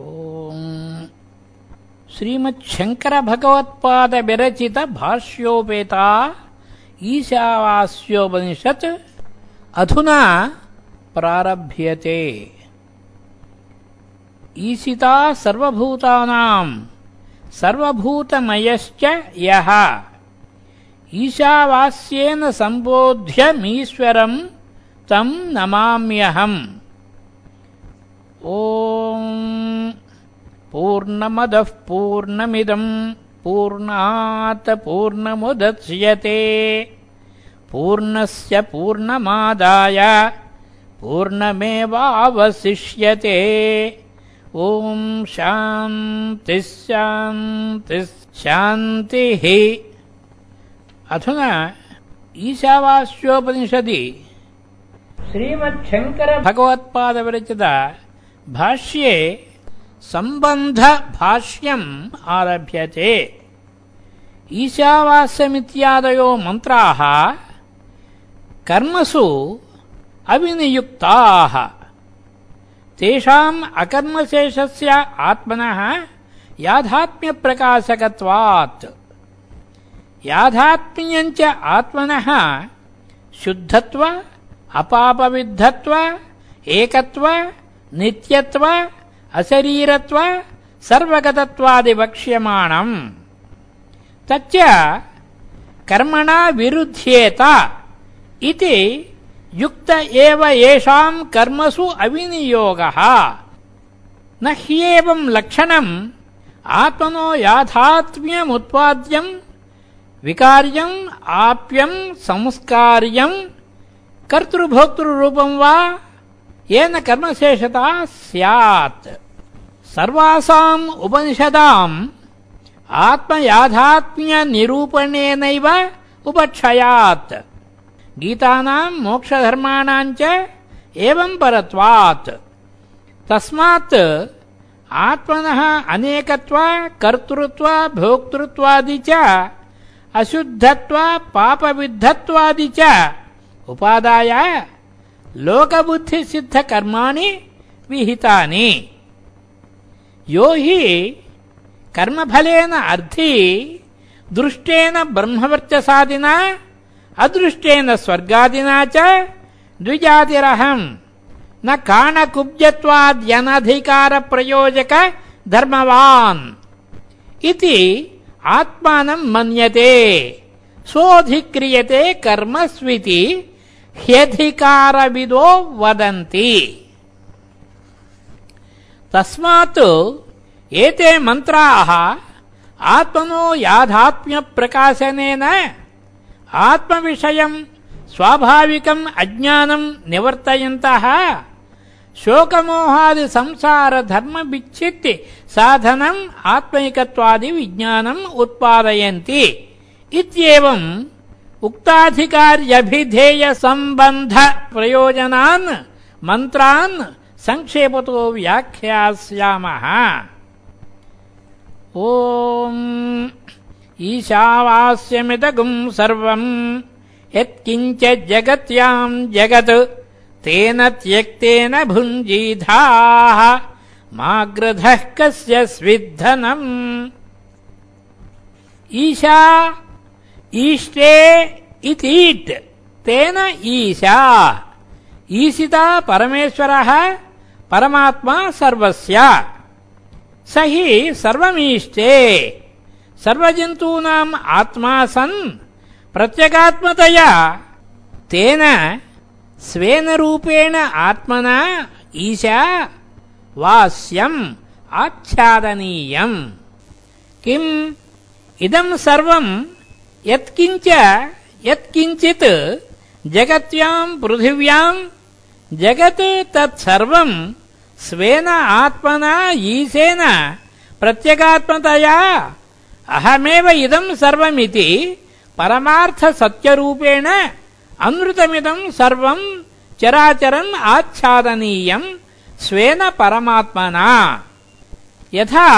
ओम्। श्रीमच्छङ्करभगवत्पादविरचितभाष्योपेता ईशावास्योपनिषत् अधुना प्रारभ्यते। ईशिता सर्वभूतानाम् सर्वभूतमयश्च यः। ईशावास्येन सम्बोध्यमीश्वरम् तम् नमाम्यहम्। ॐ पूर्णमदः पूर्णमिदम् पूर्णात् पूर्णमुदच्यते। पूर्णस्य पूर्णमादाय पूर्णमेवावशिष्यते। ॐ शान्तिः शान्तिः शान्तिः। अधुना ईशावास्योपनिषदि श्रीमच्छङ्करभगवत्पादविरचित भाष्ये सम्बन्धभाष्यम् आरभ्यते। ईशावास्यमित्यादयो मन्त्राः कर्मसु अविनियुक्ताः। तेषाम् अकर्मशेषस्य आत्मनः याथात्म्यप्रकाशकत्वात् याथात्म्यञ्च आत्मनः शुद्धत्व अपापविद्धत्व एकत्व नित्यत्व अशरीरत्व सर्वगतत्वादिवक्ष्यमाणम् तच्च कर्मणा विरुध्येत इति युक्त एव येषाम् कर्मसु अविनियोगः न ह्येवम् लक्षणम् आत्मनो याथात्म्यमुत्पाद्यम् विकार्यम् आप्यम् संस्कार्यम् कर्तृभोक्तृरूपम् वा येन कर्मशेषता स्यात्। सर्वासाम् उपनिषदाम् आत्मयाथात्म्यनिरूपणेनैव उपक्षयात्। गीतानाम् मोक्षधर्माणाम् च एवम् परत्वात्। तस्मात् आत्मनः अनेकत्व, कर्तृत्व, भोक्तृत्वादि च, अशुद्धत्व, पापविद्धत्वादि च उपादाय लोकबुद्धिसिद्धकर्माणि विहितानि। यो हि कर्मफलेन अर्थी दृष्टेन ब्रह्मवर्चसादिना, अदृष्टेन स्वर्गादिना च द्विजातिरहम् न काणकुब्जत्वाद्यनधिकारप्रयोजक धर्मवान्। इति आत्मानम् मन्यते। सोऽधिक्रियते कर्मस्विति ह्यधिकारविदो वदन्ति। तस्मात् एते मन्त्राः आत्मनो याथात्म्यप्रकाशनेन आत्मविषयम् स्वाभाविकम् अज्ञानम् निवर्तयन्तः। शोकमोहादि संसार धर्म विच्छित्ति साधनम्, आत्मैकत्वादि विज्ञानम् उत्पादयन्ति। इत्येवम् उक्ताधिकार्यभिधेय सम्बन्ध प्रयोजनान्, मन्त्रान् संक्षेपतो व्याख्यास्यामः। ॐ ईशावास्यमिदगुम् सर्वम्, यत्किञ्च जगत्याम् जगत्, तेन त्यक्तेन भुञ्जीधाः, माग्रधः कस्य स्विद्धनम्। ईशा ईष्टे इतीट् तेन ईशा ईशिता परमेश्वरः परमात्मा सर्वस्य स हि सर्वमीष्टे सर्वजन्तूनाम् आत्मा सन् प्रत्यगात्मतया तेन स्वेन रूपेण आत्मना ईशा वास्यम् आच्छादनीयम् किम् इदम् सर्वम् यत्किञ्च, यत्किञ्चित् जगत्याम् पृथिव्याम् जगत् तत्सर्वम् स्वेन आत्मना ईशेन प्रत्यगात्मतया अहमेव इदम् सर्वमिति परमार्थसत्यरूपेण अनृतमिदम् सर्वम् चराचरम् आच्छादनीयम् स्वेन परमात्मना। यथा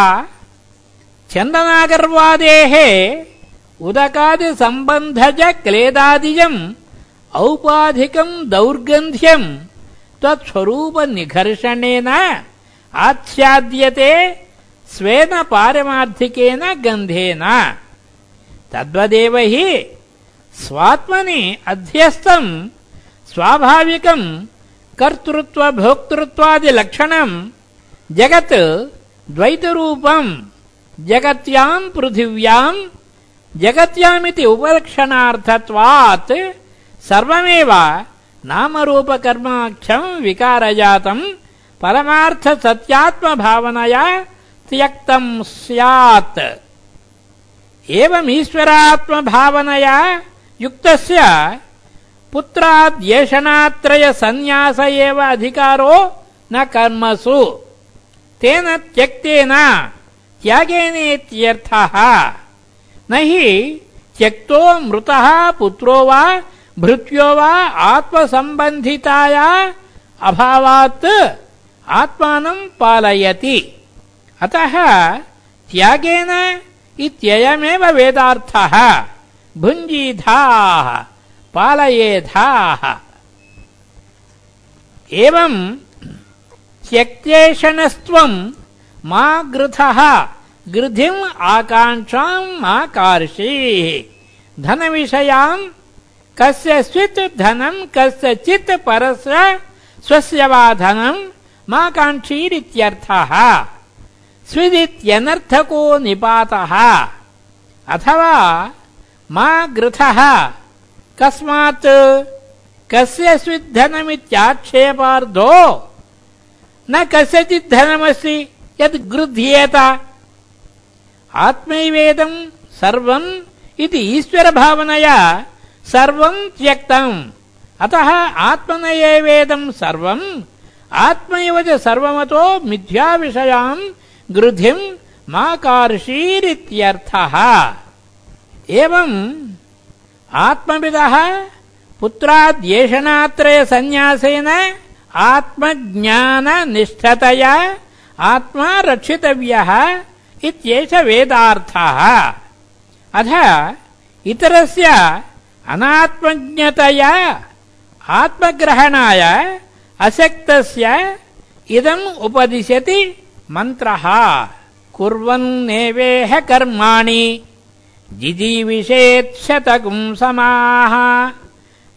चन्दनागर्वादेः उदकादिसम्बन्धज क्लेदादिजम् औपाधिकम् दौर्गन्ध्यम्। त्वत्स्वरूपनिघर्षणेन आच्छाद्यते स्वेन पारमार्थिकेन गन्धेन। तद्वदेव हि स्वात्मनि अध्यस्तम् स्वाभाविकम् कर्तृत्व भोक्तृत्वादिलक्षणम् जगत् द्वैतरूपम् जगत्याम् पृथिव्याम् జగత్యామితి ఉపలక్షణార్థత్వాత్ సర్వమేవ నామరూపకర్మాఖ్యం వికారజాతం పరమార్థ సత్యాత్మ భావనయా త్యక్తం స్యాత్. ఏవమీశ్వరాత్మ భావనయా యుక్తస్య పుత్రాద్యేషణాత్రయ సన్యాస ఏవ అధికారో న కర్మసు. తేన త్యక్తేన త్యాగేనేత్యర్థ. न हि त्यक्तो मृतः पुत्रो वा भृत्यो वा आत्मसम्बन्धिताया अभावात् आत्मानं पालयति। अतः त्यागेन इत्ययमेव वेदार्थः। भुञ्जीधाः पालयेधाः। एवम् त्यक्तेषणस्त्वम् मा गृथः गृधिम् आकाङ्क्षाम् मा कार्षीः धनविषयाम् कस्य स्वित् धनम् वा धनम् मा काङ्क्षीरित्यर्थः स्विदित्यनर्थको निपातः। अथवा मा गृथः। कस्मात् कस्य न कस्यचित् ఆత్మైవేదం సర్వం ఇది सर्वम् इति ईश्वरभावनया सर्वम् त्यक्तम्। अतः సర్వం सर्वम् आत्मैव च सर्वमतो मिथ्याविषयाम् गृधिम् मा कार्षीरित्यर्थः एवम् आत्मविदः पुत्राद्येषणात्रयसन्न्यासेन आत्मज्ञाननिष्ठतया आत्मा रक्षितव्यः इत्येष वेदार्थः। अथ इतरस्य अनात्मज्ञतया आत्मग्रहणाय अशक्तस्य इदम् उपदिशति मन्त्रः। कुर्वन्नेवेह कर्माणि जिजीविषेच्छतकुं समाः।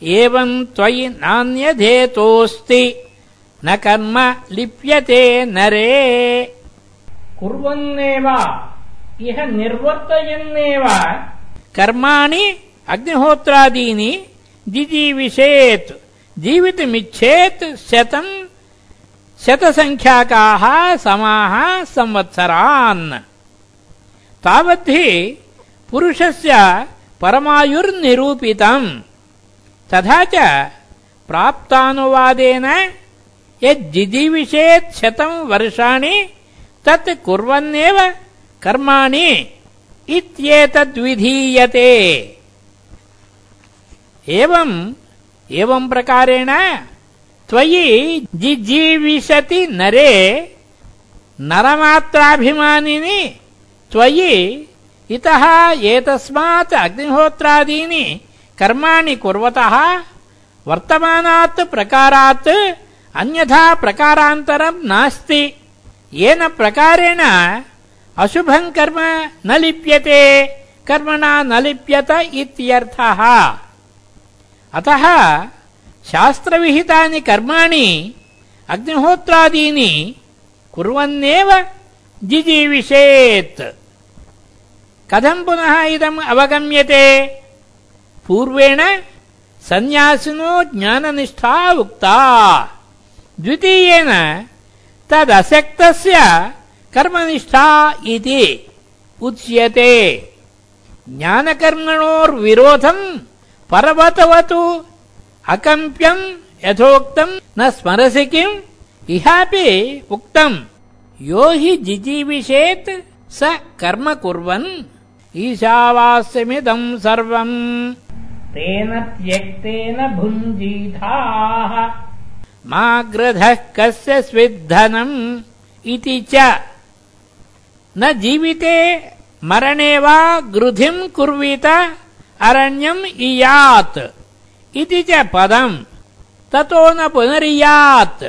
एवम् त्वयि नान्यधेतोऽस्ति न कर्म लिप्यते नरे कुर्वन्नेव। इह निर्वर्तयन्नेव। कर्माणि अग्निहोत्रादीनि जिजीविषेत्, जीवितुमिच्छेत् शतम् शतसङ्ख्याकाः समाः संवत्सरान्। तावद्धि पुरुषस्य परमायुर्निरूपितम्। तथा च प्राप्तानुवादेन यज्जिजीविषेत् शतम् वर्षाणि तत् कुर्वन्नेव कर्माणि इत्येतद्विधीयते एवम् एवम् प्रकारेण त्वयि जिजीविशति नरे नरमात्राभिमानिनि त्वयि इतः एतस्मात् अग्निहोत्रादीनि कर्माणि कुर्वतः वर्तमानात् प्रकारात् अन्यथा प्रकारान्तरम् नास्ति। येन प्रकारेण अशुभम् कर्म न लिप्यते, कर्मणा न लिप्यत इत्यर्थः। अतः शास्त्रविहितानि कर्माणि, अग्निहोत्रादीनि कुर्वन्नेव जिजीविषेत्। कथम् पुनः इदम् अवगम्यते? पूर्वेण सन्न्यासिनो ज्ञाननिष्ठा उक्ता। द्वितीयेन तदसक्तस्य कर्मनिष्ठा इति उच्यते। ज्ञानकर्मणोर्विरोधम् पर्वतवतु अकम्प्यम् यथोक्तम् न स्मरसि किम्, इहापि उक्तम् यो हि जिजीविषेत् स कर्म कुर्वन् ईशावास्यमिदम् सर्वम्। तेन त्यक्तेन भुञ्जीधाः। मा ग्रधः कस्य स्विद्धनम् इति च। न जीविते मरणे वा गृधिम् कुर्वीत अरण्यम् इयात् इति च पदम्। ततो न पुनरियात्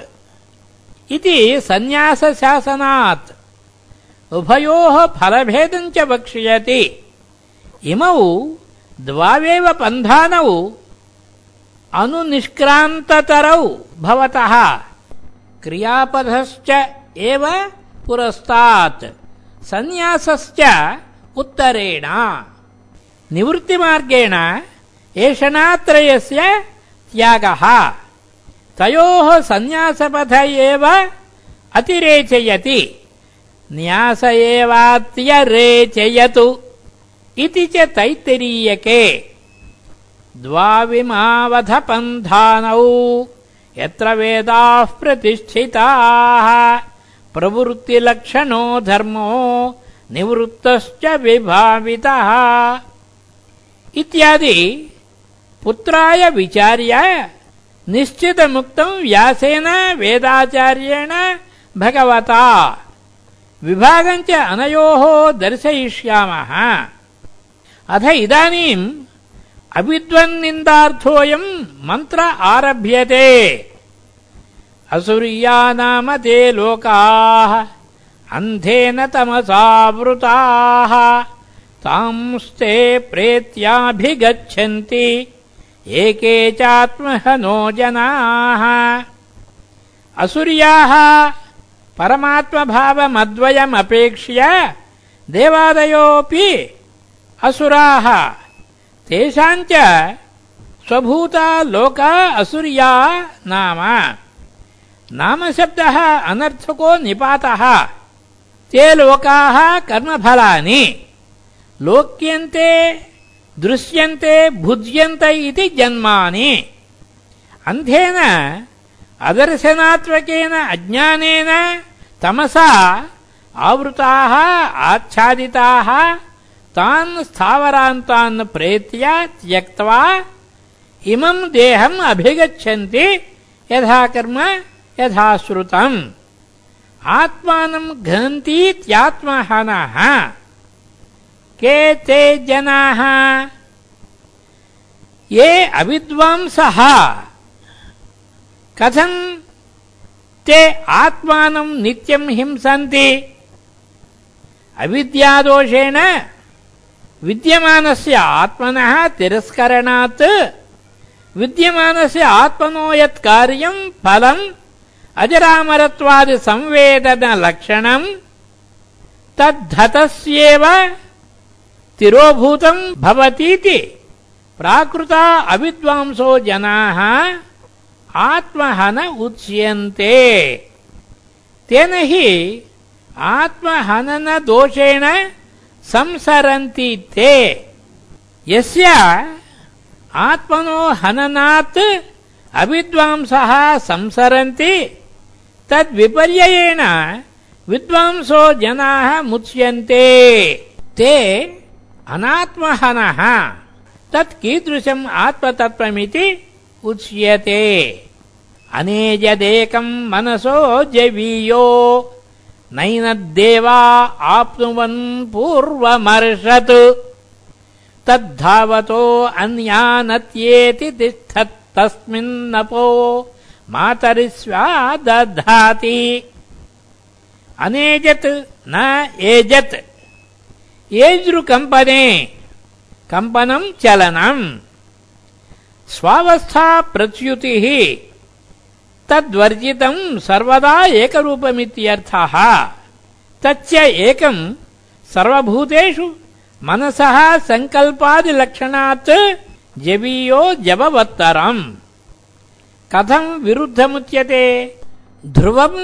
इति सन्न्यासशासनात्। उभयोः फलभेदम् च वक्ष्यति। इमौ द्वावेव पन्थानौ अनुनिष्क्रान्ततरौ भवतः। क्रियापधश्च एव पुरस्तात्। सन्न्यासश्च उत्तरेण। निवृत्तिमार्गेण एषणात्रयस्य त्यागः। तयोः सन्न्यासपथ एव अतिरेचयति। न्यास एवात्यरेचयतु। इति च तैत्तिरीयके द्वाविमावधपन्थानौ यत्र वेदाः प्रतिष्ठिताः प्रवृत्तिलक्षणो धर्मो निवृत्तश्च विभावितः। इत्यादि पुत्राय विचार्य निश्चितमुक्तम् व्यासेन वेदाचार्येण भगवता। विभागञ्च अनयोः दर्शयिष्यामः। अथ इदानीम् अविद्वन्निन्दार्थोऽयम् मन्त्र आरभ्यते। असुर्या नाम ते लोकाः अन्धेन तमसावृताः। तांस्ते प्रेत्याभिगच्छन्ति एके चात्महनो जनाः। असुर्याः परमात्मभावमद्वयमपेक्ष्य देवादयोऽपि असुराः तेषाञ्च स्वभूता लोका असुर्या नाम। नामशब्दः अनर्थको निपातः। ते लोकाः कर्मफलानि। लोक्यन्ते, दृश्यन्ते, भुज्यन्त इति जन्मानि। अन्धेन, अदर्शनात्मकेन, अज्ञानेन, तमसा, आवृताः, आच्छादिताः तान् स्थावरान्तान् प्रेत्य त्यक्त्वा इमम् देहम् अभिगच्छन्ति, यथा कर्म, यथा श्रुतम्। आत्मानम् घ्नन्तीत्यात्महनः के ते जनाः? ये अविद्वांसः। कथम् ते आत्मानम् नित्यम् हिंसन्ति? अविद्यादोषेण विद्यमानस्य आत्मनः तिरस्करणात् विद्यमानस्य आत्मनो यत् कार्यम् फलम् अजरामरत्वादि संवेदनलक्षणम् तद्धतस्येव तिरोभूतम् भवतीति प्राकृता अविद्वांसो जनाः आत्महन उच्यन्ते तेन हि आत्महननदोषेण संसरन्ति ते। यस्य आत्मनो हननात् अविद्वांसः संसरन्ति तद्विपर्ययेण विद्वांसो जनाः मुच्यन्ते। ते अनात्महनः, तत् आत्मतत्त्वमिति उच्यते। अनेजदेकम् मनसो जवीयो। नैनद्देवा आप्नुवन् पूर्वमर्षत्। तद्धावतो अन्यानत्येति तिष्ठत्तस्मिन्नपो मातरिस्वादधाति अनेजत् न एजत्। एजृकम्पने कम्पनम् चलनम्। स्वावस्था प्रच्युतिः तद्वर्जितम् सर्वदा एकरूपमित्यर्थः तच्च एकम् सर्वभूतेषु मनसः सङ्कल्पादिलक्षणात् जवीयो जववत्तरम् कथम् विरुद्धमुच्यते? ध्रुवम्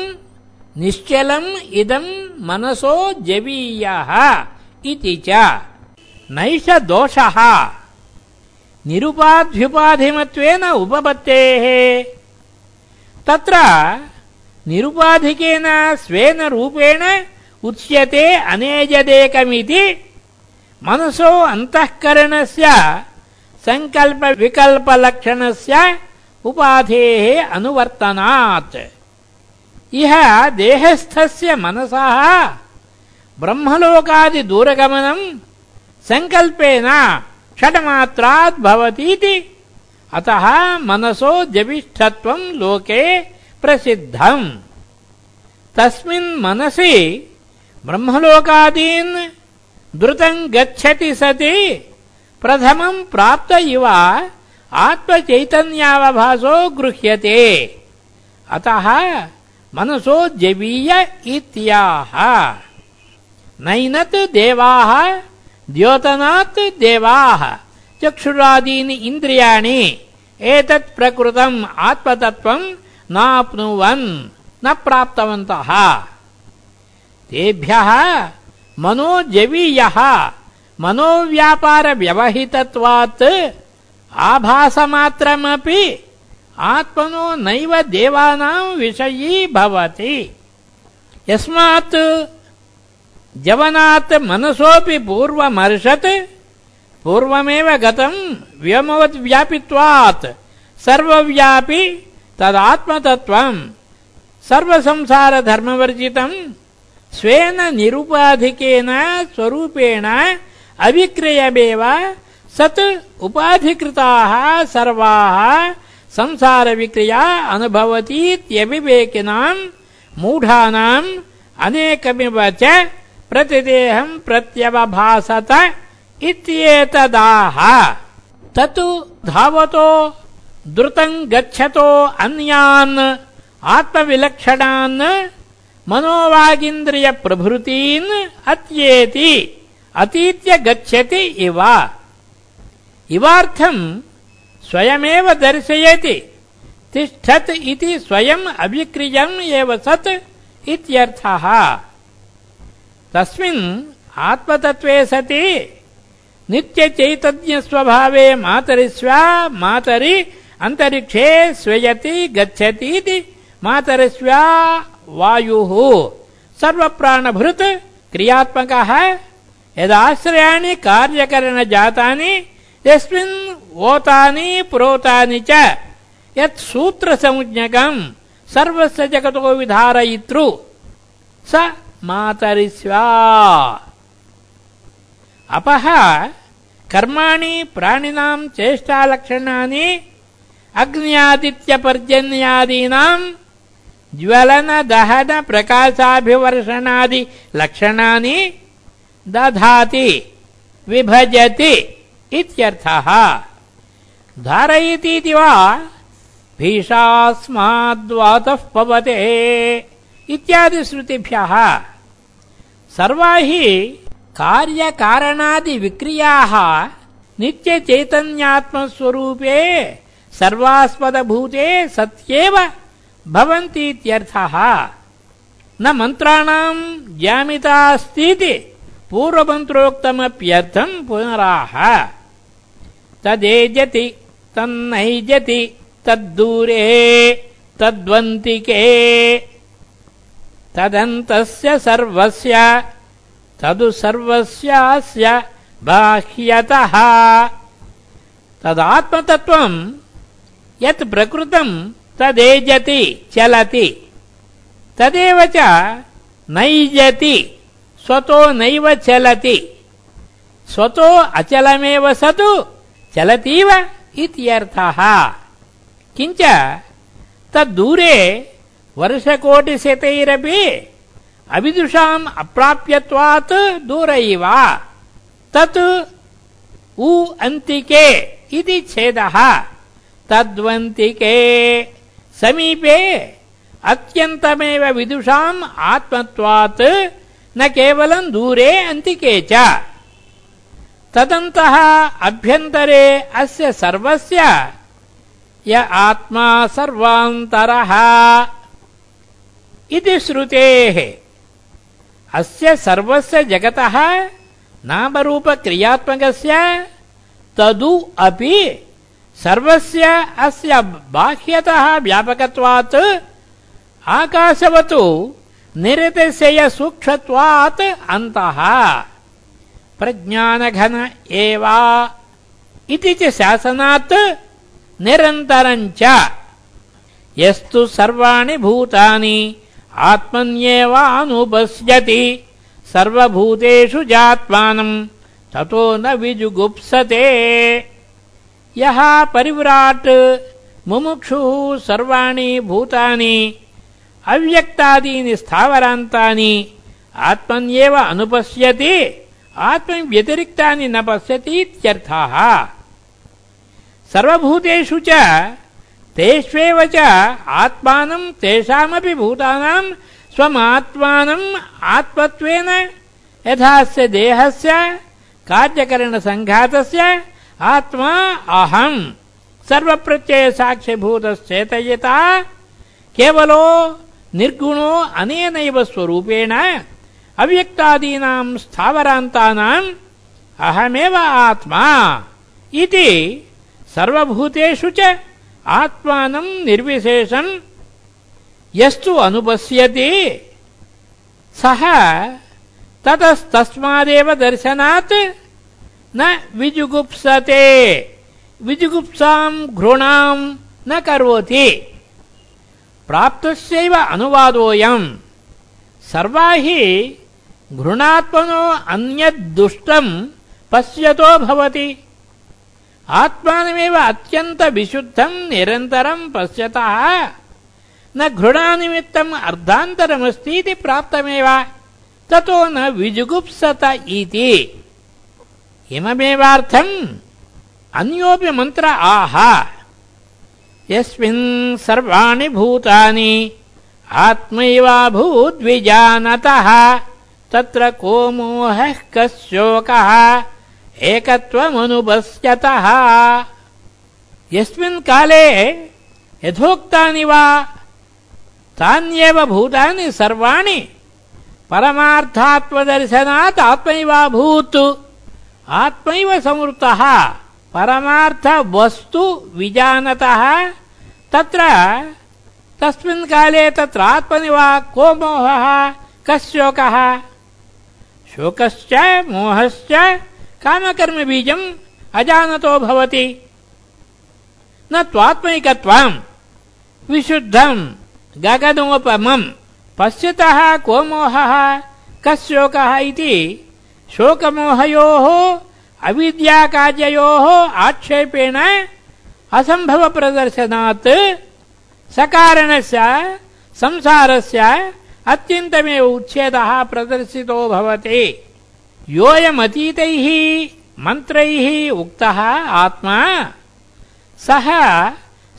निश्चलम् इदम् मनसो जवीयः इति च। नैष दोषः। निरुपाध्युपाधिमत्वेन उपपत्तेः तत्र निरुपाधिकेन स्वेन रूपेण उच्यते अनेजदेकमिति मनसो अन्तःकरणस्य सङ्कल्पविकल्पलक्षणस्य उपाधेः अनुवर्तनात्। इह देहस्थस्य मनसः ब्रह्मलोकादिदूरगमनम् सङ्कल्पेन भवतीति अतः मनसो जविष्ठत्वम् लोके प्रसिद्धम्। तस्मिन् मनसि ब्रह्मलोकादीन् द्रुतं गच्छति सति। प्रथमं प्राप्त इव आत्मचैतन्यावभासो गृह्यते। अतः मनसो जवीय इत्याह। नैनत् देवाः द्योतनात् देवाः चक्षुरादीनि इन्द्रियाणि एतत् प्रकृतम् आत्मतत्त्वम् नाप्नुवन्, न प्राप्तवन्तः। तेभ्यः मनोजवीयः मनोव्यापारव्यवहितत्वात् आभासमात्रमपि आत्मनो नैव देवानां विषयी भवति। यस्मात् जवनात् मनसोऽपि पूर्वमर्षत् पूर्वमेव गतम् व्योमवद्व्यापित्वात् सर्वव्यापि तदात्मतत्त्वम्। सर्वसंसारधर्मवर्जितम् स्वेन निरुपाधिकेन स्वरूपेण अविक्रयमेव सत् उपाधिकृताः सर्वाः संसारविक्रिया अनुभवतीत्यविवेकिनाम् मूढानाम् अनेकमिव च प्रतिदेहम् प्रत्यवभासत इत्येतदाह। तत् धावतो द्रुतम् गच्छतो, अन्यान् आत्मविलक्षणान् मनोवागिन्द्रियप्रभृतीन् अत्येति, अतीत्य गच्छति इव। इवार्थम् स्वयमेव दर्शयति, तिष्ठत् इति स्वयम् अभिक्रियम् एव सत् इत्यर्थः। तस्मिन् आत्मतत्त्वे सति नित्यचैतन्यस्वभावे मातरि स्वा मातरि अन्तरिक्षे स्वेयति गच्छतीति मातरि स्वा वायुः। सर्वप्राणभृत् क्रियात्मकः, यदाश्रयाणि कार्यकरणजातानि, यस्मिन् ओतानि, पुरोतानि च। यत् सूत्रसंज्ञकम् सर्वस्य जगतो विधारयितृ, स मातरि स्वा अपः कर्माणि प्राणिनाम् चेष्टालक्षणानि अग्न्यादित्यपर्जन्यादीनाम् ज्वलन दहन प्रकाशाभिवर्षणादि लक्षणानि दधाति, विभजति इत्यर्थः। धारयतीति वा भीषास्माद्वातः पवते इत्यादिश्रुतिभ्यः सर्वा हि कार्यकारणादिविक्रियाः नित्यचैतन्यात्मस्वरूपे सर्वास्पदभूते सत्येव भवन्तीत्यर्थः। न मन्त्राणाम् ज्यामितास्तीति पूर्वमन्त्रोक्तमप्यर्थम् पुनराह। तदेजति, तन्नैजति, तद्दूरे, तद्वन्तिके। तदन्तस्य सर्वस्य तदु सर्वस्यास्य बाह्यतः। तदात्मतत्त्वम् यत् प्रकृतम् तदेजति, चलति। तदेव च नैजति, स्वतो नैव चलति। स्वतो अचलमेव सतु, चलतीव इत्यर्थः। किञ्च तद्दूरे वर्षकोटिशतैरपि अविदुषाम् अप्राप्यत्वात् दूर इव तत् उ अन्तिके इति छेदः। तद्वन्तिके समीपे अत्यन्तमेव विदुषाम् आत्मत्वात् न केवलम् दूरे अन्तिके च। तदन्तः अभ्यन्तरे अस्य सर्वस्य य आत्मा सर्वान्तरः। इति श्रुतेः अस्य सर्वस्य जगतः नामरूपक्रियात्मकस्य तदु अपि सर्वस्य अस्य बाह्यतः व्यापकत्वात् आकाशवतु निरतिशय सूक्ष्मत्वात् अन्तः। प्रज्ञानघन एव इति च शासनात् निरन्तरञ्च। यस्तु सर्वाणि भूतानि। आत्मन्येवानुपश्यति सर्वभूतेषु जात्मानम् ततो न विजुगुप्सते। यः परिव्राट्, मुमुक्षुः सर्वाणि भूतानि, अव्यक्तादीनि स्थावरान्तानि, आत्मन्येव अनुपश्यति आत्मन् व्यतिरिक्तानि न पश्यति इत्यर्थः। सर्वभूतेषु च तेष्वेव च आत्मानं तेषामपि भूतानां स्वमात्मानम् आत्मत्वेन। यथास्य देहस्य, कार्यकरणसङ्घातस्य, आत्मा अहम्। सर्वप्रत्ययसाक्ष्यभूतश्चेतयता केवलो निर्गुणो अनेनैव स्वरूपेण। अव्यक्तादीनां स्थावरान्तानाम् अहमेव आत्मा। इति सर्वभूतेषु च। आत्मानं निर्विशेषं यस्तु अनुपश्यति। सः ततस्तस्मादेव दर्शनात् न विजुगुप्सते। विजुगुप्सां घृणां न करोति। घृणात्मनो अन्यद्दुष्टम् पश्यतो भवति। आत्मानमेव अत्यन्तविशुद्धम् निरन्तरम् पश्यतः। न घृणानिमित्तम् अर्धान्तरमस्तीति प्राप्तमेव, ततो न विजुगुप्सत इति। इममेवार्थम्। अन्योऽपि मन्त्र आह। यस्मिन् सर्वाणि भूतानि, आत्मैवाभूद्विजानतः, तत्र को मोहः कशोकः एकत्वमनुपश्यतः यस्मिन् काले यथोक्तानि वा, तान्येव भूतानि सर्वाणि, परमार्थात्मदर्शनात् आत्मैवाभूत् आत्मैव संवृत्तः परमार्थवस्तु विजानतः। तत्र, तस्मिन् काले तत्र आत्मनि वा को मोहः कशोकः शोकश्च, मोहश्च कामकर्मबीजम् अजानतो भवति। न त्वात्मैकत्वम् विशुद्धम् गगनोपमम् पश्यतः को मोहः कशोकः इति शोकमोहयोः, अविद्याकार्ययोः आक्षेपेण असम्भवप्रदर्शनात् सकारणस्य, संसारस्य अत्यन्तमेव उच्छेदः प्रदर्शितो भवति। योऽयमतीतैः मन्त्रैः उक्तः आत्मा सः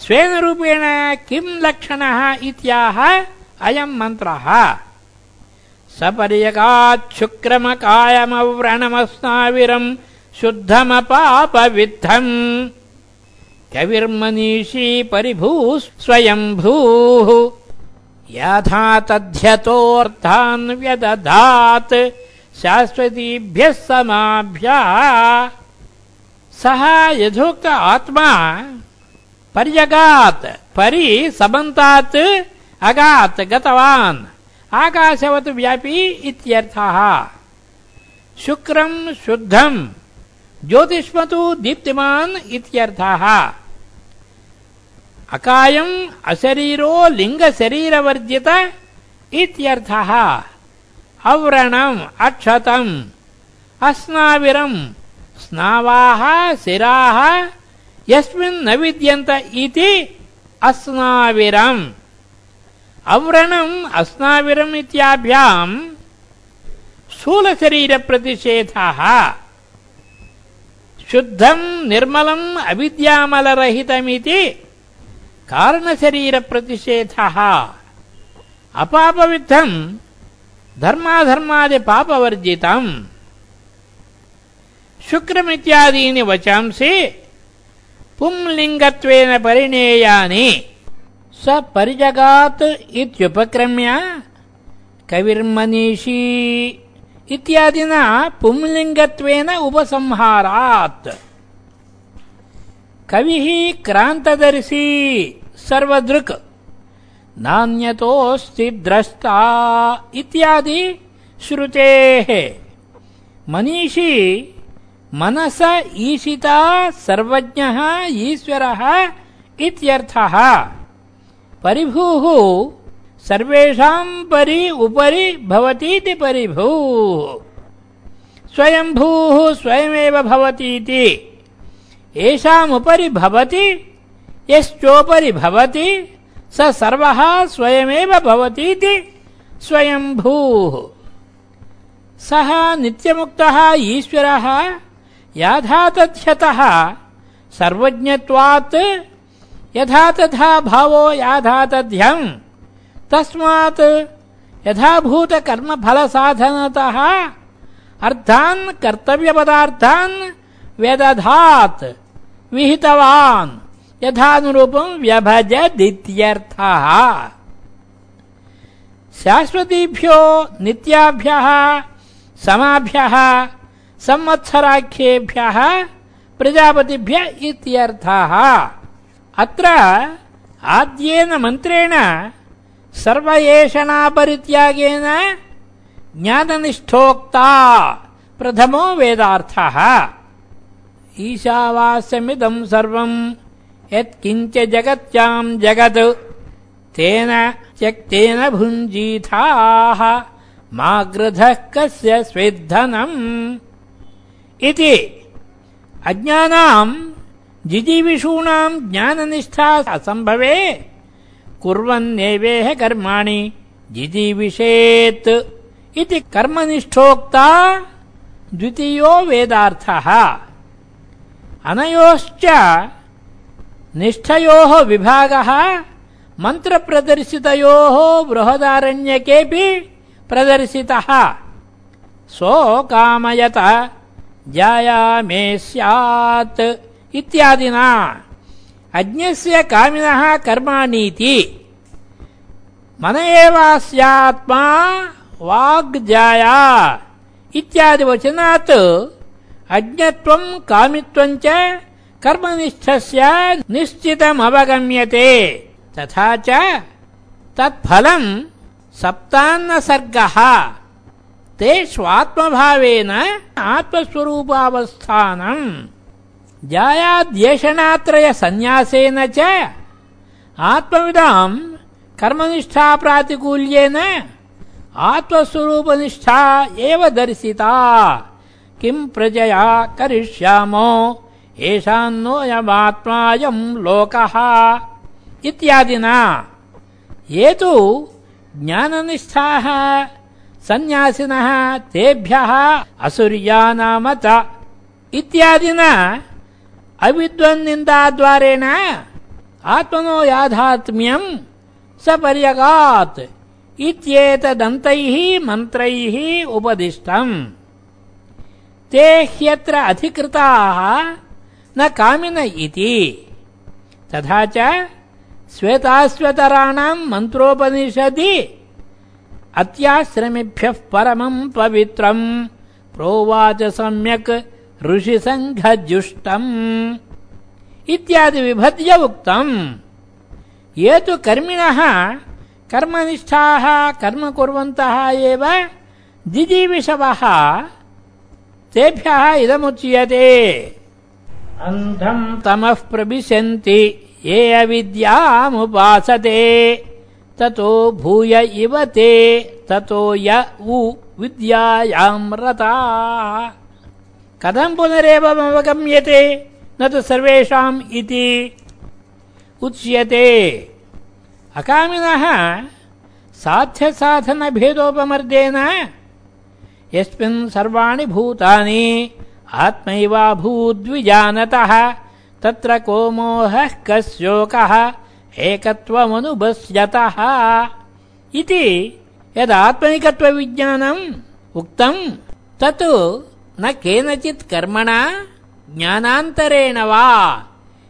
स्वेन रूपेण किम् लक्षणः इत्याह अयम् मन्त्रः। सपर्यगाच्छुक्रमकायमव्रणमस्नाविरम् शुद्धमपापविद्धम् कविर्मनीषी परिभूः स्वयम्भूः। यथा तध्यतोऽर्थान् व्यदधात् शाश्वतीभ्यः समाभ्यः। सः यथोक्त आत्मा, पर्यगात्, परि, समन्तात्, अगात्, गतवान्। आकाशवत् व्यापी इत्यर्थः। शुक्रम् शुद्धम् ज्योतिष्मतु दीप्तिमान् इत्यर्थः। अकायम्, अशरीरो, लिङ्गशरीरवर्जित इत्यर्थः। अव्रणम् अक्षतम्। अस्नाविरम्। स्नावाः शिराः यस्मिन् न विद्यन्त इति अस्नाविरम्। अव्रणम् अस्नाविरम् इत्याभ्याम् स्थूलशरीरप्रतिषेधः। शुद्धम् निर्मलम् अविद्यामलरहितमिति कारणशरीरप्रतिषेधः। अपापविद्धम् धर्माधर्मादिपापवर्जितम् शुक्रमित्यादीनि वचांसि पुंलिङ्गत्वेन परिणेयानि। स परिजगात् इत्युपक्रम्य कविर्मनीषी इत्यादिना पुंलिङ्गत्वेन उपसंहारात्। कविः क्रान्तदर्शी सर्वदृक्। नान्यतोऽस्ति द्रष्टा इत्यादि श्रुतेः। मनीषी मनस ईशिता सर्वज्ञः ईश्वरः इत्यर्थः। परिभूः सर्वेषाम् परि उपरि भवतीति परिभूः। स्वयम्भूः स्वयमेव भवतीति। येषामुपरि भवति, यश्चोपरि भवति स सर्वः स्वयमेव भवतीति स्वयम्भूः सः नित्यमुक्तः, ईश्वरः, याधातथ्यतः, सर्वज्ञत्वात् यथा तथा भावो तस्मात् यथाभूतकर्मफलसाधनतः अर्थान् कर्तव्यपदार्थान् विहितवान्। यथानुरूपम् व्यभजदित्यर्थः शाश्वतीभ्यो नित्याभ्यः, समाभ्यः, संवत्सराख्येभ्यः, प्रजापतिभ्य इत्यर्थः। अत्र आद्येन मन्त्रेण सर्वयेषणापरित्यागेन ज्ञाननिष्ठोक्ता प्रथमो वेदार्थः। ईशावास्यमिदम् सर्वम् यत्किञ्च जगत्याम् जगत् तेन त्यक्तेन भुञ्जीथाः मा गृधः कस्य स्वेद्धनम्? इति अज्ञानाम् जिजीविषूणाम् ज्ञाननिष्ठा असम्भवे कुर्वन्नेवेह कर्माणि जिजीविषेत् इति कर्मनिष्ठोक्ता द्वितीयो वेदार्थः। अनयोश्च निष्ठयोः विभागः, मन्त्रप्रदर्शितयोः बृहदारण्यकेऽपि प्रदर्शितः। सोकामयत जायामे स्यात् इत्यादिना। अज्ञस्य कामिनः कर्माणीति। मन एवास्यात्मा वाग्जाया। इत्यादिवचनात् अज्ञत्वम् कामित्वम् च कर्मनिष्ठस्य निश्चितमवगम्यते तथा च तत्फलम् सप्तान्नसर्गः। तेष्वात्मभावेन आत्मस्वरूपावस्थानम् जायाद्येषणात्रयसन्न्यासेन च आत्मविदाम् कर्मनिष्ठाप्रातिकूल्येन आत्मस्वरूपनिष्ठा एव दर्शिता। किम् प्रजया करिष्यामो येषान्नोऽयमात्मायम् लोकः इत्यादिना। ये तु ज्ञाननिष्ठाः सन्न्यासिनः तेभ्यः असुर्यानामत इत्यादिना अविद्वन्निन्दाद्वारेण आत्मनो याथात्म्यम् सपर्यगात् इत्येतदन्तैः मन्त्रैः उपदिष्टम्। ते ह्यत्र अधिकृताः न कामिन इति। तथा च श्वेताश्वतराणाम् मन्त्रोपनिषदि। अत्याश्रमिभ्यः परमम् पवित्रम् प्रोवाच सम्यक् ऋषिसङ्घजुष्टम्। इत्यादि विभज्य उक्तम्। ये तु कर्मिणः, कर्मनिष्ठाः, कर्म कुर्वन्तः एव, जिजीविषवः, तेभ्यः इदमुच्यते। अन्धम् तमः प्रविशन्ति, ये अविद्यामुपासते। ततो भूय इव ते, ततो य उ विद्यायाम् रताः। कथम् पुनरेवमवगम्यते? न तु सर्वेषाम् इति उच्यते। अकामिनः साध्यसाधनभेदोपमर्देन, यस्मिन् सर्वाणि भूतानि आत्मैवाभूद्विजानतः, तत्र को मोहः कस्योकः एकत्वमनुबस्यतः इति यदात्मैकत्वविज्ञानम् उक्तम् तत् न केनचित् कर्मणा ज्ञानान्तरेण वा।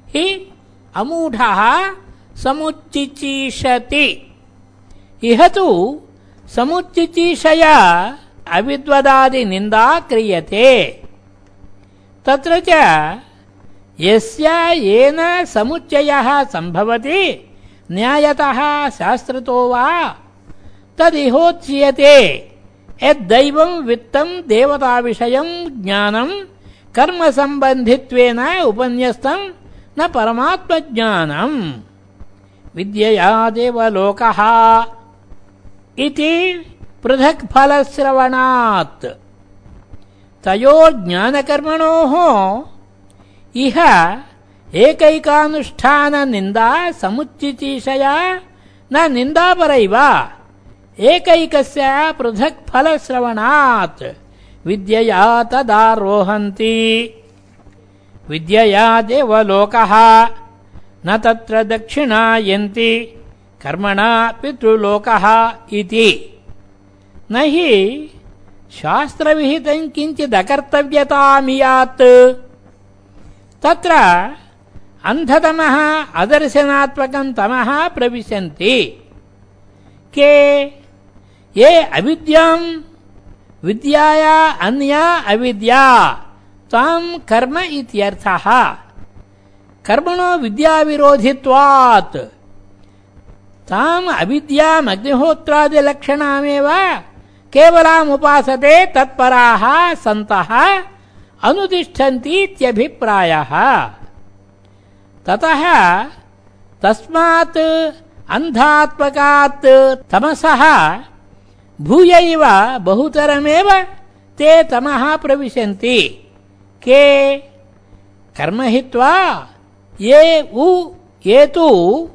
हि अमूढः समुच्चिचीषति। इह तु समुच्चिचीषया अविद्वदादिनिन्दा क्रियते। तत्र च यस्य येन समुच्चयः सम्भवति। न्यायतः शास्त्रतो वा? तदिहोच्यते। यद्दैवम् वित्तम् देवताविषयम् ज्ञानम् कर्मसम्बन्धित्वेन उपन्यस्तम् न परमात्मज्ञानम् विद्यया देवलोकः इति पृथक् फलश्रवणात् तयो ज्ञानकर्मणोः इह एकैकानुष्ठाननिन्दा समुच्चितीषया न निन्दापरैव। एकैकस्य पृथक् फलश्रवणात् विद्यया तदारोहन्ति विद्यया देवलोकः न तत्र दक्षिणायन्ति कर्मणा पितृलोकः इति। न हि शास्त्रविहितम् किञ्चिदकर्तव्यतामियात्। तत्र अन्धतमः अदर्शनात्मकम् तमः प्रविशन्ति। के? ये अविद्याम् विद्याया अन्या अविद्या ताम् कर्म इत्यर्थः। कर्मणो विद्याविरोधित्वात्। ताम् अविद्यामग्निहोत्रादिलक्षणामेव केवलामुपासते तत्पराः सन्तः अनुतिष्ठन्तीत्यभिप्रायः ततः तस्मात् अन्धात्मकात् तमसः भूयैव बहुतरमेव ते तमः प्रविशन्ति। के? कर्म हित्वा ये उ, ये तु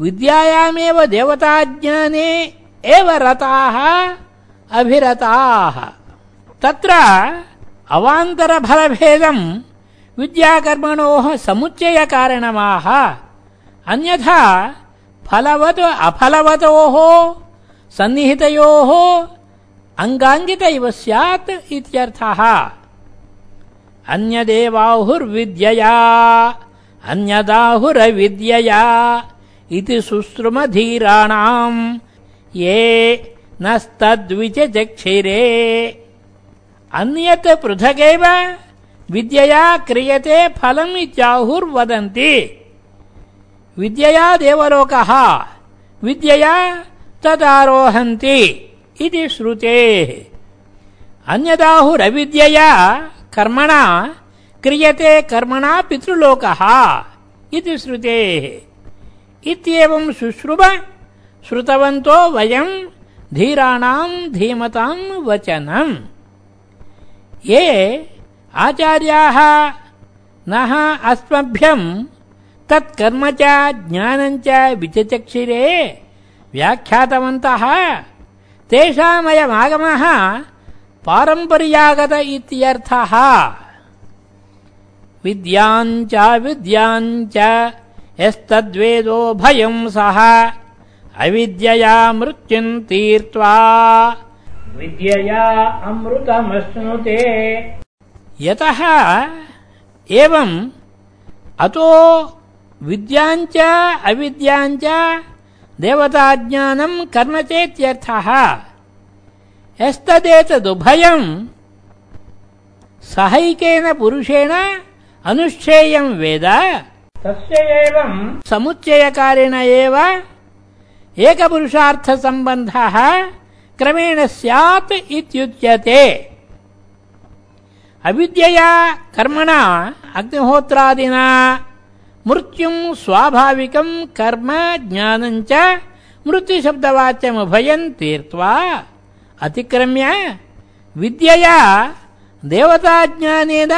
विद्यायामेव देवताज्ञाने एव रताः। अभिरताः। तत्र अवान्तरफलभेदम् विद्याकर्मणोः समुच्चयकारणमाः। अन्यथा फलवत् अफलवतोः, सन्निहितयोः अङ्गाङ्गित इव स्यात् इत्यर्थः। अन्यदेवाहुर्विद्यया, अन्यदाहुरविद्यया इति सुश्रुमधीराणाम्। ये नस्तद्विचक्षिरे अन्यत् पृथगेव विद्यया क्रियते फलम् इत्याहुर्वदन्ति। विद्यया देवलोकः, विद्यया तदारोहन्ति इति श्रुतेः। अन्यदाहुरविद्यया कर्मणा क्रियते कर्मणा पितृलोकः इति श्रुतेः। इत्येवं शुश्रुव श्रुतवन्तो वयम् धीराणाम् धीमताम् वचनम् ये आचार्याः नः अस्मभ्यम् तत्कर्म च ज्ञानम् च विचचक्षिरे व्याख्यातवन्तः। तेषामयमागमः पारम्पर्यागत इत्यर्थः। विद्याञ्च विद्याञ्च यस्तद्वेदो भयम् सः अविद्यया मृत्युम् तीर्त्वा। विद्यया अमृतमश्नुते। यतः एवम् अतो विद्याञ्च अविद्याञ्च देवताज्ञानम् कर्म चेत्यर्थः। यस्तदेतदुभयम् सहैकेन पुरुषेण अनुष्ठेयम् वेद। तस्य एवम् समुच्चयकारेण एव एकपुरुषार्थसम्बन्धः क्रमेण स्यात् इत्युच्यते। अविद्यया कर्मणा अग्निहोत्रादिना मृत्युम् स्वाभाविकम् कर्म ज्ञानम् च मृत्युशब्दवाच्यमुभयम् तीर्त्वा अतिक्रम्य विद्यया देवताज्ञानेन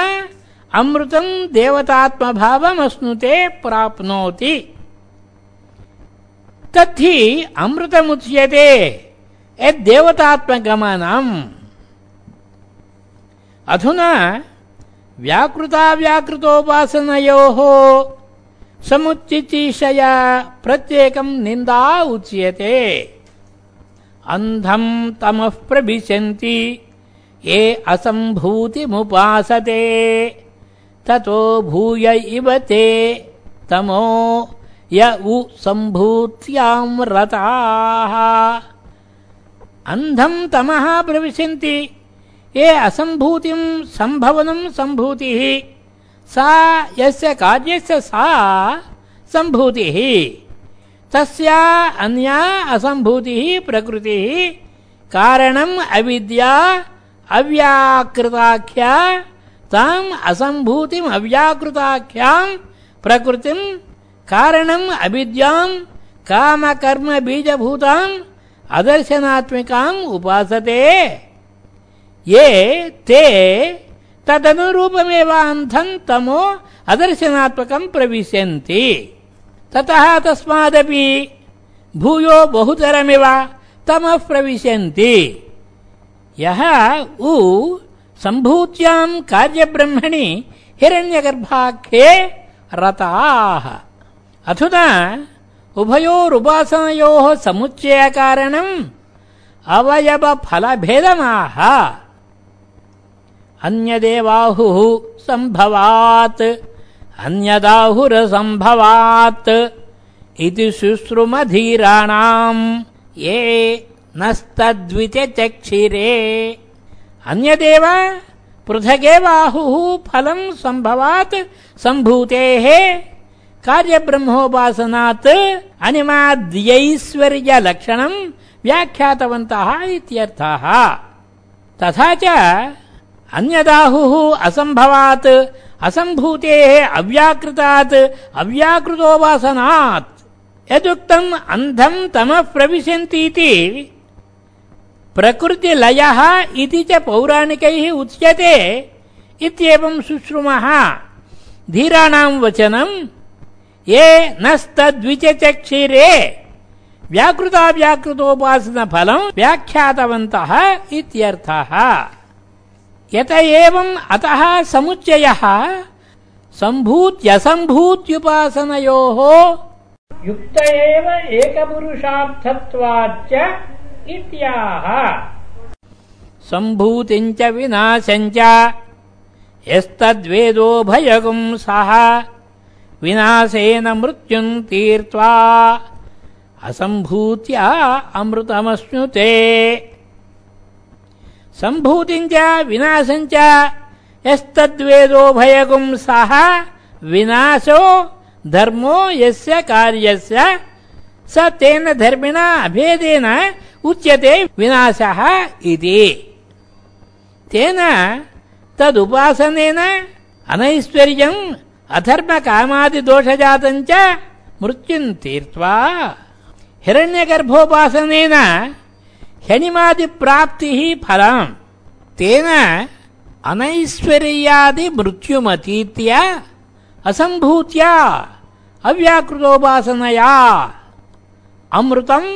अमृतम् देवतात्मभावमश्नुते प्राप्नोति। तद्धि अमृतमुच्यते। यद्देवतात्मगमनम् अधुना व्याकृताव्याकृतोपासनयोः समुच्चिचीषया प्रत्येकम् निन्दा उच्यते। अन्धम् तमः प्रविशन्ति ये असम्भूतिमुपासते। ततो भूय इव ते, तमो य उ सम्भूत्याम् रताः तमः प्रविशन्ति। ये असम्भूतिम् सम्भवनम् सम्भूतिः सा यस्य कार्यस्य सा सम्भूतिः तस्या अन्या असम्भूतिः प्रकृतिः। कारणम् अविद्या, अव्याकृताख्या। ताम् असम्भूतिम् अव्याकृताख्याम्, प्रकृतिम् कारणम् अविद्याम् कामकर्म बीजभूताम् अदर्शनात्मिकाम् उपासते। ये, ते तदनुरूपमेव अन्धम् तमो अदर्शनात्मकम् प्रविशन्ति। ततः तस्मादपि भूयो बहुतरमिव तमः प्रविशन्ति। यः उ सम्भूत्याम् कार्यब्रह्मणि हिरण्यगर्भाख्ये रताः। अथुना उभयोरुपासनयोः समुच्चयकारणम् अवयवफलभेदमाह। अन्यदेवाहुः सम्भवात् अन्यदाहुरसम्भवात् इति शुश्रुमधीराणाम् ये नस्तद्विचक्षिरे अन्यदेव पृथगेवाहुः फलम् सम्भवात् सम्भूतेः कार्यब्रह्मोपासनात् अनिमाद्यैश्वर्यलक्षणम् व्याख्यातवन्तः इत्यर्थः। तथा च अन्यदाहुः असम्भवात्, असम्भूतेः अव्याकृतात्, अव्याकृतोपासनात्। यदुक्तम् अन्धम् तमः प्रविशन्तीति। प्रकृतिलयः इति च पौराणिकैः उच्यते इत्येवं शुश्रुमः। धीराणाम् वचनम् ये नस्तद्विचक्षिरे व्याकृताव्याकृतोपासनफलम् व्याख्यातवन्तः इत्यर्थः। यत एवम् अतः समुच्चयः। सम्भूत्यसम्भूत्युपासनयोः। युक्त एव एकपुरुषार्थत्वाच्च इत्याह। सम्भूतिम् च विनाशम् च यस्तद्वेदोभयगुम् सः विनाशेन मृत्युम् तीर्त्वा असम्भूत्या अमृतमश्नुते। सम्भूतिम् च विनाशम् च यस्तद्वेदोभयगुम् सः विनाशो धर्मो यस्य कार्यस्य, स तेन धर्मिणा अभेदेन उच्यते विनाशः इति। तेन तदुपासनेन अनैश्वर्यम् अधर्मकामादिदोषजातम् च मृत्युम् तीर्त्वा हिरण्यगर्भोपासनेन ह्यनिमादिप्राप्तिः फलम्। तेन अनैश्वर्यादिमृत्युमतीत्य असम्भूत्या अव्याकृतोपासनया अमृतम्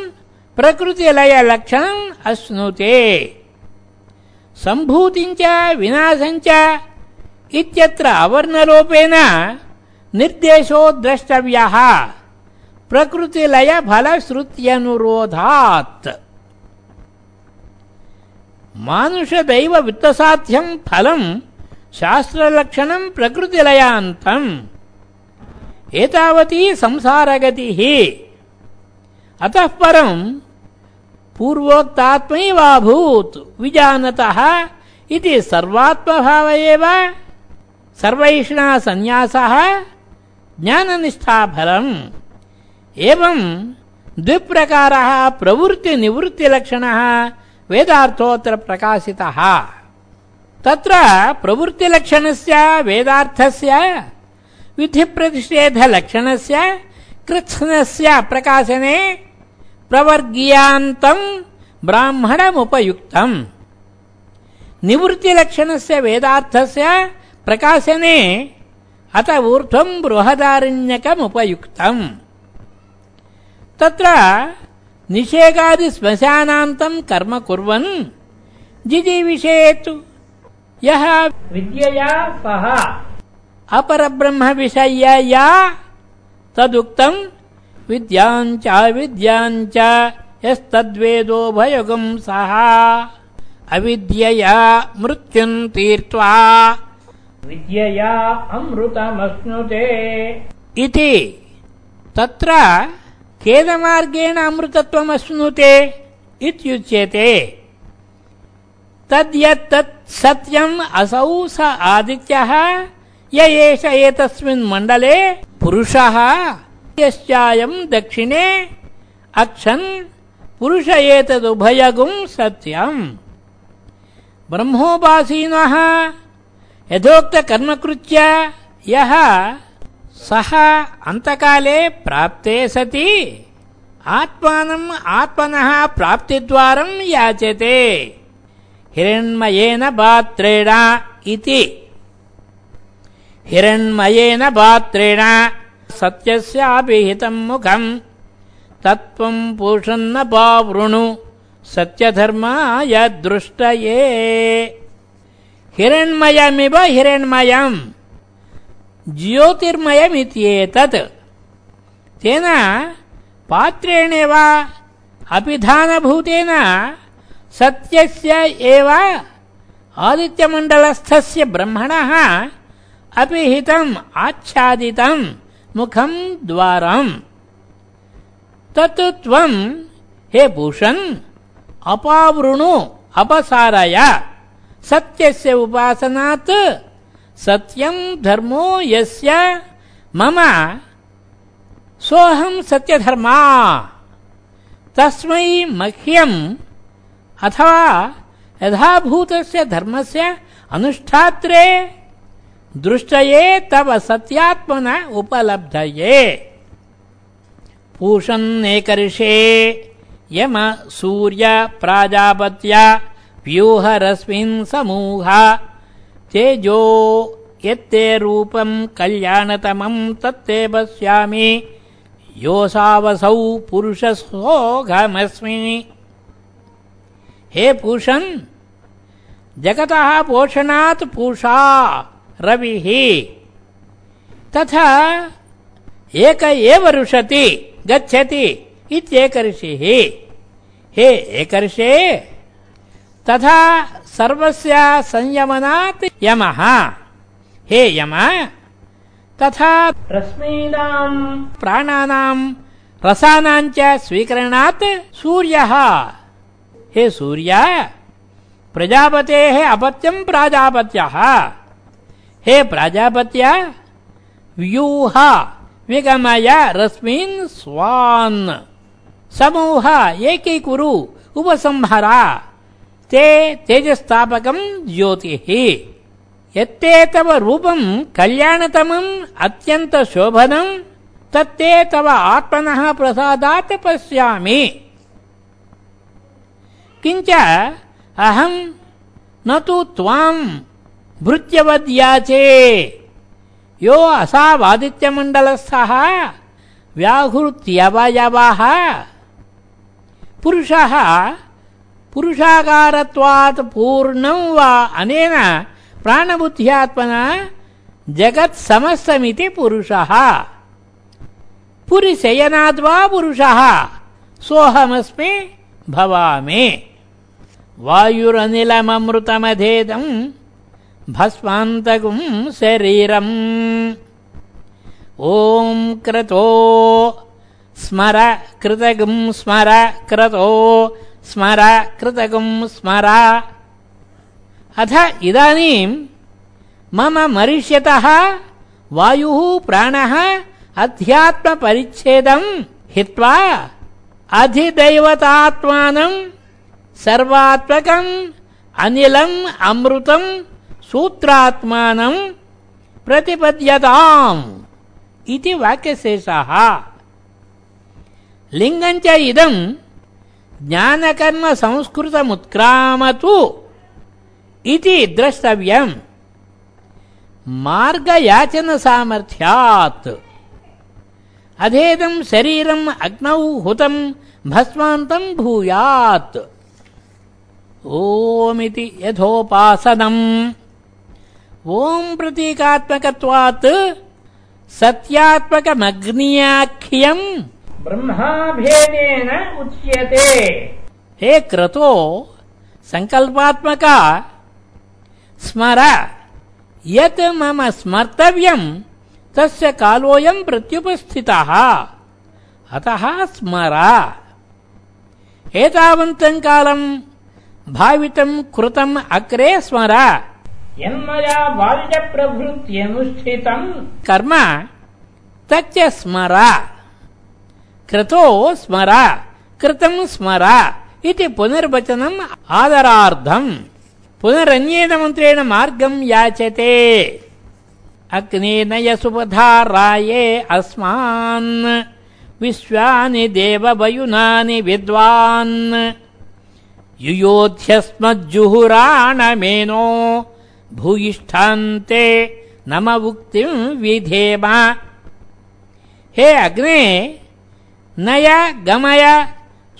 प्रकृतिलयलक्षणम् अश्नुते। सम्भूतिम् च विनाशम् च इत्यत्र अवर्णलोपेन निर्देशो द्रष्टव्यः। प्रकृतिलयफलश्रुत्यनुरोधात्। मानुषदैववित्तसाध्यम् फलम् शास्त्रलक्षणम् प्रकृतिलयान्तम्। एतावती संसारगतिः। अतः परम् पूर्वोक्तात्मैवाभूत् विजानतः इति सर्वात्मभाव एव सर्वैष्णा सन्न्यासः ज्ञाननिष्ठाफलम् एवम् द्विप्रकारः प्रवृत्तिनिवृत्तिलक्षणः वेदार्थोऽत्र प्रकाशितः। तत्र प्रवृत्तिलक्षणस्य, वेदार्थस्य विधिप्रतिषेधलक्षणस्य कृत्स्नस्य प्रकाशने प्रवर्गीयान्तम् ब्राह्मणमुपयुक्तम्। निवृत्तिलक्षणस्य, वेदार्थस्य प्रकाशने अत ऊर्ध्वम् बृहदारण्यकमुपयुक्तम्। तत्र निषेकादिश्मशानान्तम् कर्म कुर्वन् जिजीविषेत् यः विद्यया सः अपरब्रह्मविषय्यया तदुक्तम् विद्याञ्च विद्याञ्च यस्तद्वेदोभयगम् सः। अविद्यया मृत्युम् तीर्त्वा विद्यया अमृतमश्नुते। इति। तत्र केन अमृतत्वमश्नुते इत्युच्यते। तद्यत्तत् सत्यम् असौ स आदित्यः, य एष एतस्मिन् मण्डले पुरुषः यश्चायम् दक्षिणे, अक्षन् पुरुष एतदुभयगुम् सत्यम्। ब्रह्मोपासीनः यथोक्तकर्मकृत्य यः सः अन्तकाले प्राप्ते सति आत्मानम् आत्मनः प्राप्तिद्वारम् याचते हिरण्मयेन पात्रेण इति हिरण्मयेन पात्रेण सत्यस्यापि हितम् मुखम् तत्त्वं पूषन्न पावृणु सत्यधर्माय दृष्टये हिरण्मयमिव हिरण्मयम्। ज्योतिर्मयमित्येतत् तेन पात्रेणेव अपिधानभूतेन सत्यस्य एव आदित्यमण्डलस्थस्य ब्रह्मणः अपि हितम् आच्छादितम् मुखम् द्वारम्। तत् त्वम् हे भूषन् अपावृणु अपसारय सत्यस्य उपासनात् सत्यम् धर्मो यस्य मम सोऽहम् सत्यधर्मा। तस्मै मह्यम् अथवा यथाभूतस्य धर्मस्य अनुष्ठात्रे दृष्टये तव सत्यात्मन उपलब्धये। पूषन्नेकर्षे यम सूर्य प्राजापत्य व्यूहरश्मिन् समूह। तेजो, यत्ते रूपम् कल्याणतमम् तत्ते पश्यामि। योऽसावसौ पुरुषसोऽघमस्मि। हे पूषन् जगतः पोषणात् पूषा रविः। तथा एक एव रुषति, गच्छति इत्येकर्षिः। हे एकर्षे तथा सर्वस्य संयमनात् यमः। हे यम तथा रश्मीनाम् प्राणानाम् रसानाम् च स्वीकरणात् सूर्यः। हे सूर्य प्रजापतेः अपत्यम् प्राजापत्यः। हे प्राजापत्य व्यूह विगमय रश्मीन् स्वान्। समूह एकीकुरु उपसंहरा। ते तेजस्तापकम् ज्योतिः। यत्ते तव रूपम् कल्याणतमम् अत्यन्तशोभनम् तत्ते तव आत्मनः प्रसादात् पश्यामि। किञ्च अहम् न तु त्वाम् भृत्यवद्याचे। यो असावादित्यमण्डलस्थः व्याहृत्यवयवः पुरुषः पुरुषाकारत्वात् पूर्णं वा अनेन प्राणबुद्ध्यात्मना जगत्समस्तमिति पुरुषः पुरिशयनाद्वा पुरुषः सोऽहमस्मि भवामि वायुरनिलममृतमधेदम् भस्मान्तकुम् शरीरम् ॐ क्रतो स्मर कृतगुम् स्मर क्रतो स्मर कृतगुम् स्मर। अथ इदानीम् मम मरिष्यतः वायुः प्राणः अध्यात्मपरिच्छेदम् हित्वा अधिदैवतात्मानम् सर्वात्मकम् अनिलम् अमृतम् सूत्रात्मानम् प्रतिपद्यताम् इति वाक्यशेषः। लिङ्गञ्च इदम् ज्ञानकर्मसंस्कृतमुत्क्रामतु इति द्रष्टव्यम्। मार्गयाचनसामर्थ्यात् अधेदम् शरीरम् अग्नौ हुतम् भस्मान्तम् भूयात्। ओमिति यथोपासनम्। ओम् प्रतीकात्मकत्वात् सत्यात्मकमग्न्याख्यम्। ब्रह्माभेदेन उच्यते हे क्रतो सङ्कल्पात्मक स्मर यत् मम स्मर्तव्यम् तस्य कालोऽयम् प्रत्युपस्थितः अतः स्मर एतावन्तम् कालम् भावितम् कृतम् अग्रे स्मर यन्मया बाल्यप्रभृत्यनुष्ठितम् कर्म तच्च स्मर क्रतो स्मर कृतम् स्मर इति पुनर्वचनम् आदरार्धम् पुनरन्येन मन्त्रेण मार्गम् याचते। अग्नेन यसुपधाराये अस्मान्। विश्वानि देववयुनानि विद्वान्। युयोध्यस्मज्जुहुराणमेनो भूयिष्ठान्ते नम उक्तिम् विधेम। हे अग्ने नय गमय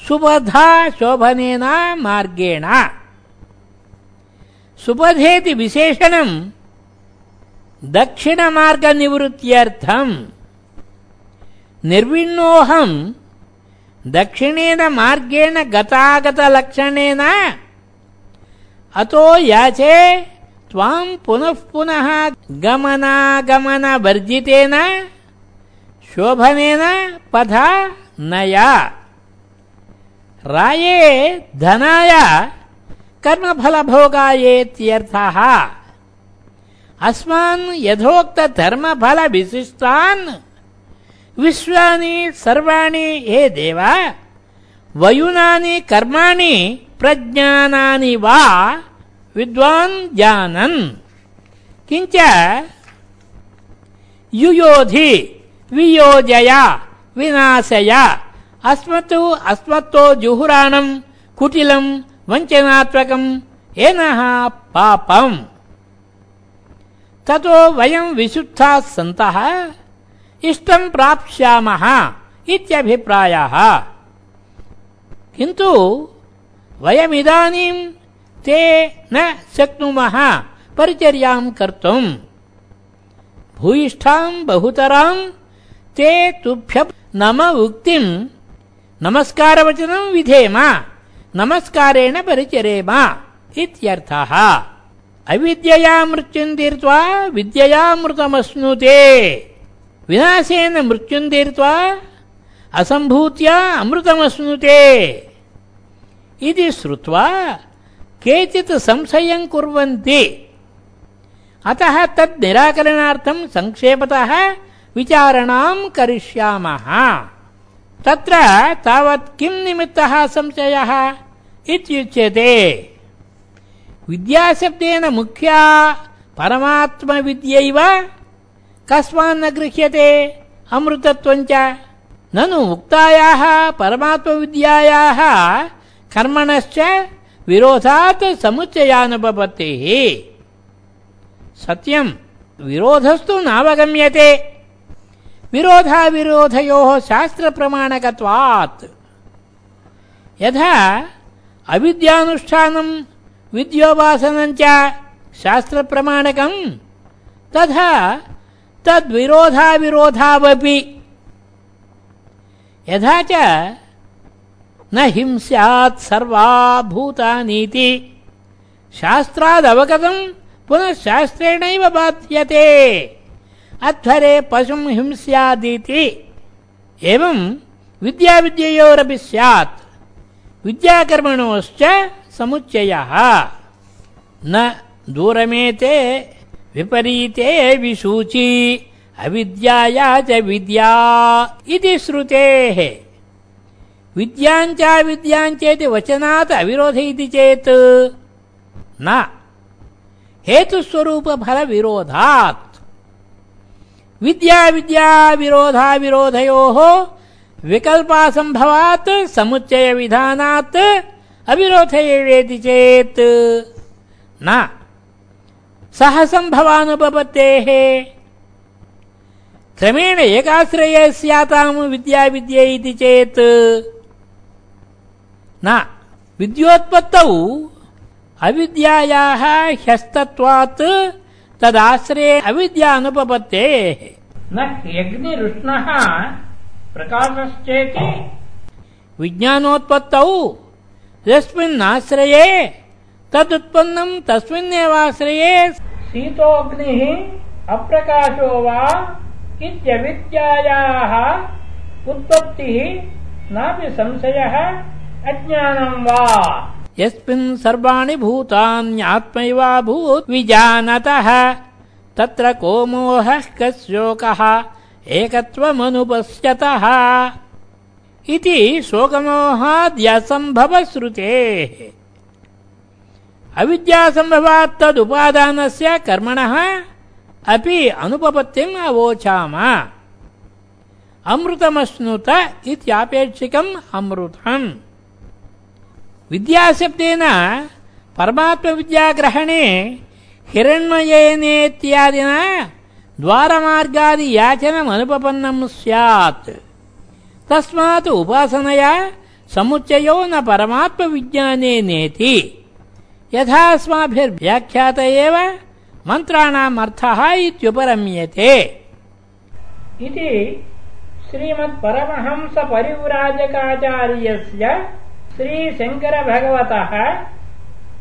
सुबधा शोभनेन मार्गेण। सुबधेति विशेषणम् दक्षिणमार्गनिवृत्त्यर्थम् निर्विण्णोऽहम् दक्षिणेन मार्गेण गतागतलक्षणेन अतो याचे त्वाम् पुनः पुनः गमनागमनवर्जितेन। शोभनेन पथा नया। राये धनाय, कर्मफलभोगायेत्यर्थः। अस्मान् यथोक्तधर्मफलविशिष्टान्। विश्वानि, सर्वाणि हे देव, वयुनानि, कर्माणि, प्रज्ञानानि वा विद्वान् जानन्। किञ्च युयोधि वियोजय। विनाशय। अस्मत् अस्मत्तो जुहुराणम्, कुटिलम्, वञ्चनात्मकम्, एनः पापम्। ततो वयम् विशुद्धाः सन्तः इष्टम् प्राप्स्यामः इत्यभिप्रायः। किन्तु वयमिदानीम् ते न शक्नुमः, परिचर्याम् कर्तुम्। भूयिष्ठाम् बहुतराम्, ते तुभ्य नम उक्तिम् नमस्कारवचनम् विधेम। नमस्कारेण परिचरेम इत्यर्थः। अविद्यया मृत्युम् तीर्त्वा विद्ययामृतमश्नुते विनाशेन मृत्युम् तीर्त्वा असम्भूत्या अमृतमश्नुते। इति श्रुत्वा केचित् संशयम् कुर्वन्ति। अतः तद् निराकरणार्थम् संक्षेपतः विचारणाम् करिष्यामः। तत्र तावत् किम् निमित्तः संशयः इत्युच्यते। विद्याशब्देन मुख्या परमात्मविद्यैव कस्मान्न गृह्यते, अमृतत्वञ्च। ननु उक्तायाः परमात्मविद्यायाः कर्मणश्च विरोधात् समुच्चयानुपपत्तिः सत्यम् विरोधस्तु नावगम्यते। विरोधाविरोधयोः शास्त्रप्रमाणकत्वात् यथा अविद्यानुष्ठानम् विद्योपासनञ्च शास्त्रप्रमाणकम्. तथा तद्विरोधाविरोधावपि. यथा च न हिंस्यात् सर्वा भूतानीति शास्त्रादवगतम् पुनः शास्त्रेणैव बाध्यते. अध्वरे पशुम् हिंस्यादिति। एवम् विद्याविद्ययोरपि स्यात्। विद्याकर्मणोश्च समुच्चयः। न दूरमेते विपरीते विसूची। अविद्याया च विद्या इति श्रुतेः। विद्याञ्च विद्याञ्चेति वचनात् अविरोध इति चेत्। न। हेतुस्वरूपफलविरोधात्। विद्या विद्या विरोधाविरोधयोः विकल्पासम्भवात् समुच्चयविधानात् अविरोध एवेति चेत्। न। सह सम्भवानुपपत्तेः क्रमेण एकाश्रये स्याताम् विद्या विद्ये इति चेत्। न। विद्योत्पत्तौ अविद्यायाः ह्यस्तत्वात् तदाश्रये अविद्यानुपपत्तेः न यज्ञरुष्णः प्रकाशश्चेति। विज्ञानोत्पत्तौ। यस्मिन्नाश्रये तदुत्पन्नम् तस्मिन्नेवाश्रये। शीतोऽग्निः अप्रकाशो वा इत्यविद्यायाः उत्पत्तिः नापि संशयः अज्ञानम् वा। यस्मिन् सर्वाणि भूतान्यात्मैवाभूत् विजानतः। तत्र को मोहः कशोकः एकत्वमनुपश्यतः इति शोकमोहाद्यसम्भवश्रुतेः। अविद्यासम्भवात् कर्मणः अपि अनुपपत्तिम् अवोचाम। अमृतमश्नुत इत्यापेक्षिकम् अमृतम्। विद्याशब्देन परमात्मविद्याग्रहणे हिरण्मयेनेत्यादिना द्वारमार्गादियाचनमनुपपन्नम् स्यात्। तस्मात् उपासनया समुच्चयो न परमात्मविज्ञाने नेति यथा अस्माभिर्व्याख्यात एव मन्त्राणाम् अर्थः इत्युपरम्यते। इति श्रीमत्परमहंसपरिव्राजकाचार्यस्य श्रीशङ्करभगवतः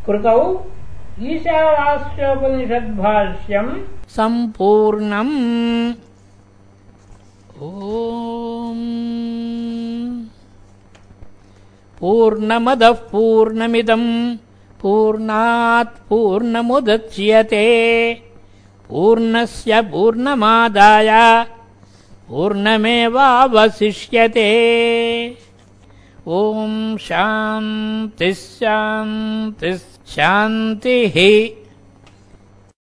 कृतौ ईशावास्योपनिषद्भाष्यम् सम्पूर्णम्। ॐ। पूर्णमदः पूर्णमिदम्। पूर्णात् पूर्णमुदच्यते। पूर्णस्य पूर्णमादाय पूर्णमेवावशिष्यते ॐ शान्तिः शान्तिः शान्तिः